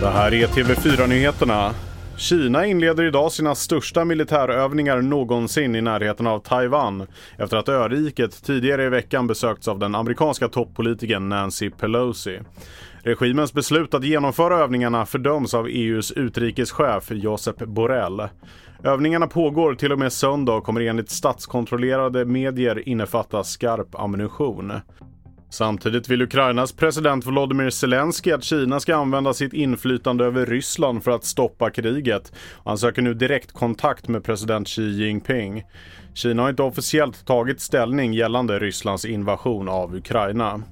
Det här är TV4-nyheterna. Kina inleder idag sina största militärövningar någonsin i närheten av Taiwan efter att öriket tidigare i veckan besökts av den amerikanska toppolitikern Nancy Pelosi. Regimens beslut att genomföra övningarna fördöms av EUs utrikeschef Josep Borrell. Övningarna pågår till och med söndag och kommer enligt statskontrollerade medier innefatta skarp ammunition. Samtidigt vill Ukrainas president Volodymyr Zelensky att Kina ska använda sitt inflytande över Ryssland för att stoppa kriget. Han söker nu direkt kontakt med president Xi Jinping. Kina har inte officiellt tagit ställning gällande Rysslands invasion av Ukraina.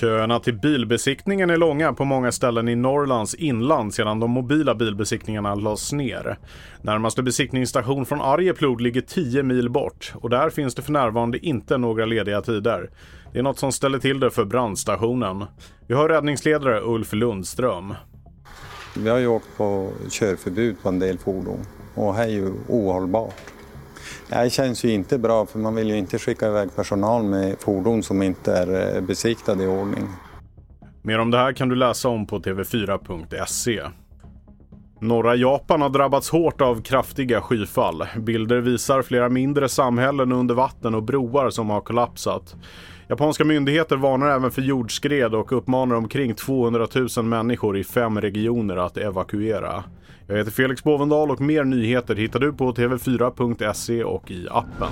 Köerna till bilbesiktningen är långa på många ställen i Norrlands inland sedan de mobila bilbesiktningarna lades ner. Närmaste besiktningsstation från Arjeplog ligger 10 mil bort och där finns det för närvarande inte några lediga tider. Det är något som ställer till det för brandstationen. Vi har räddningsledare Ulf Lundström. Vi har ju åkt på körförbud på en del fordon och det är ju ohållbart. Det känns ju inte bra för man vill ju inte skicka iväg personal med fordon som inte är eh, besiktade i ordning. Mer om det här kan du läsa om på tv4.se. Norra Japan har drabbats hårt av kraftiga skyfall. Bilder visar flera mindre samhällen under vatten och broar som har kollapsat. Japanska myndigheter varnar även för jordskred och uppmanar omkring 200 000 människor i fem regioner att evakuera. Jag heter Felix Bovendal och mer nyheter hittar du på tv4.se och i appen.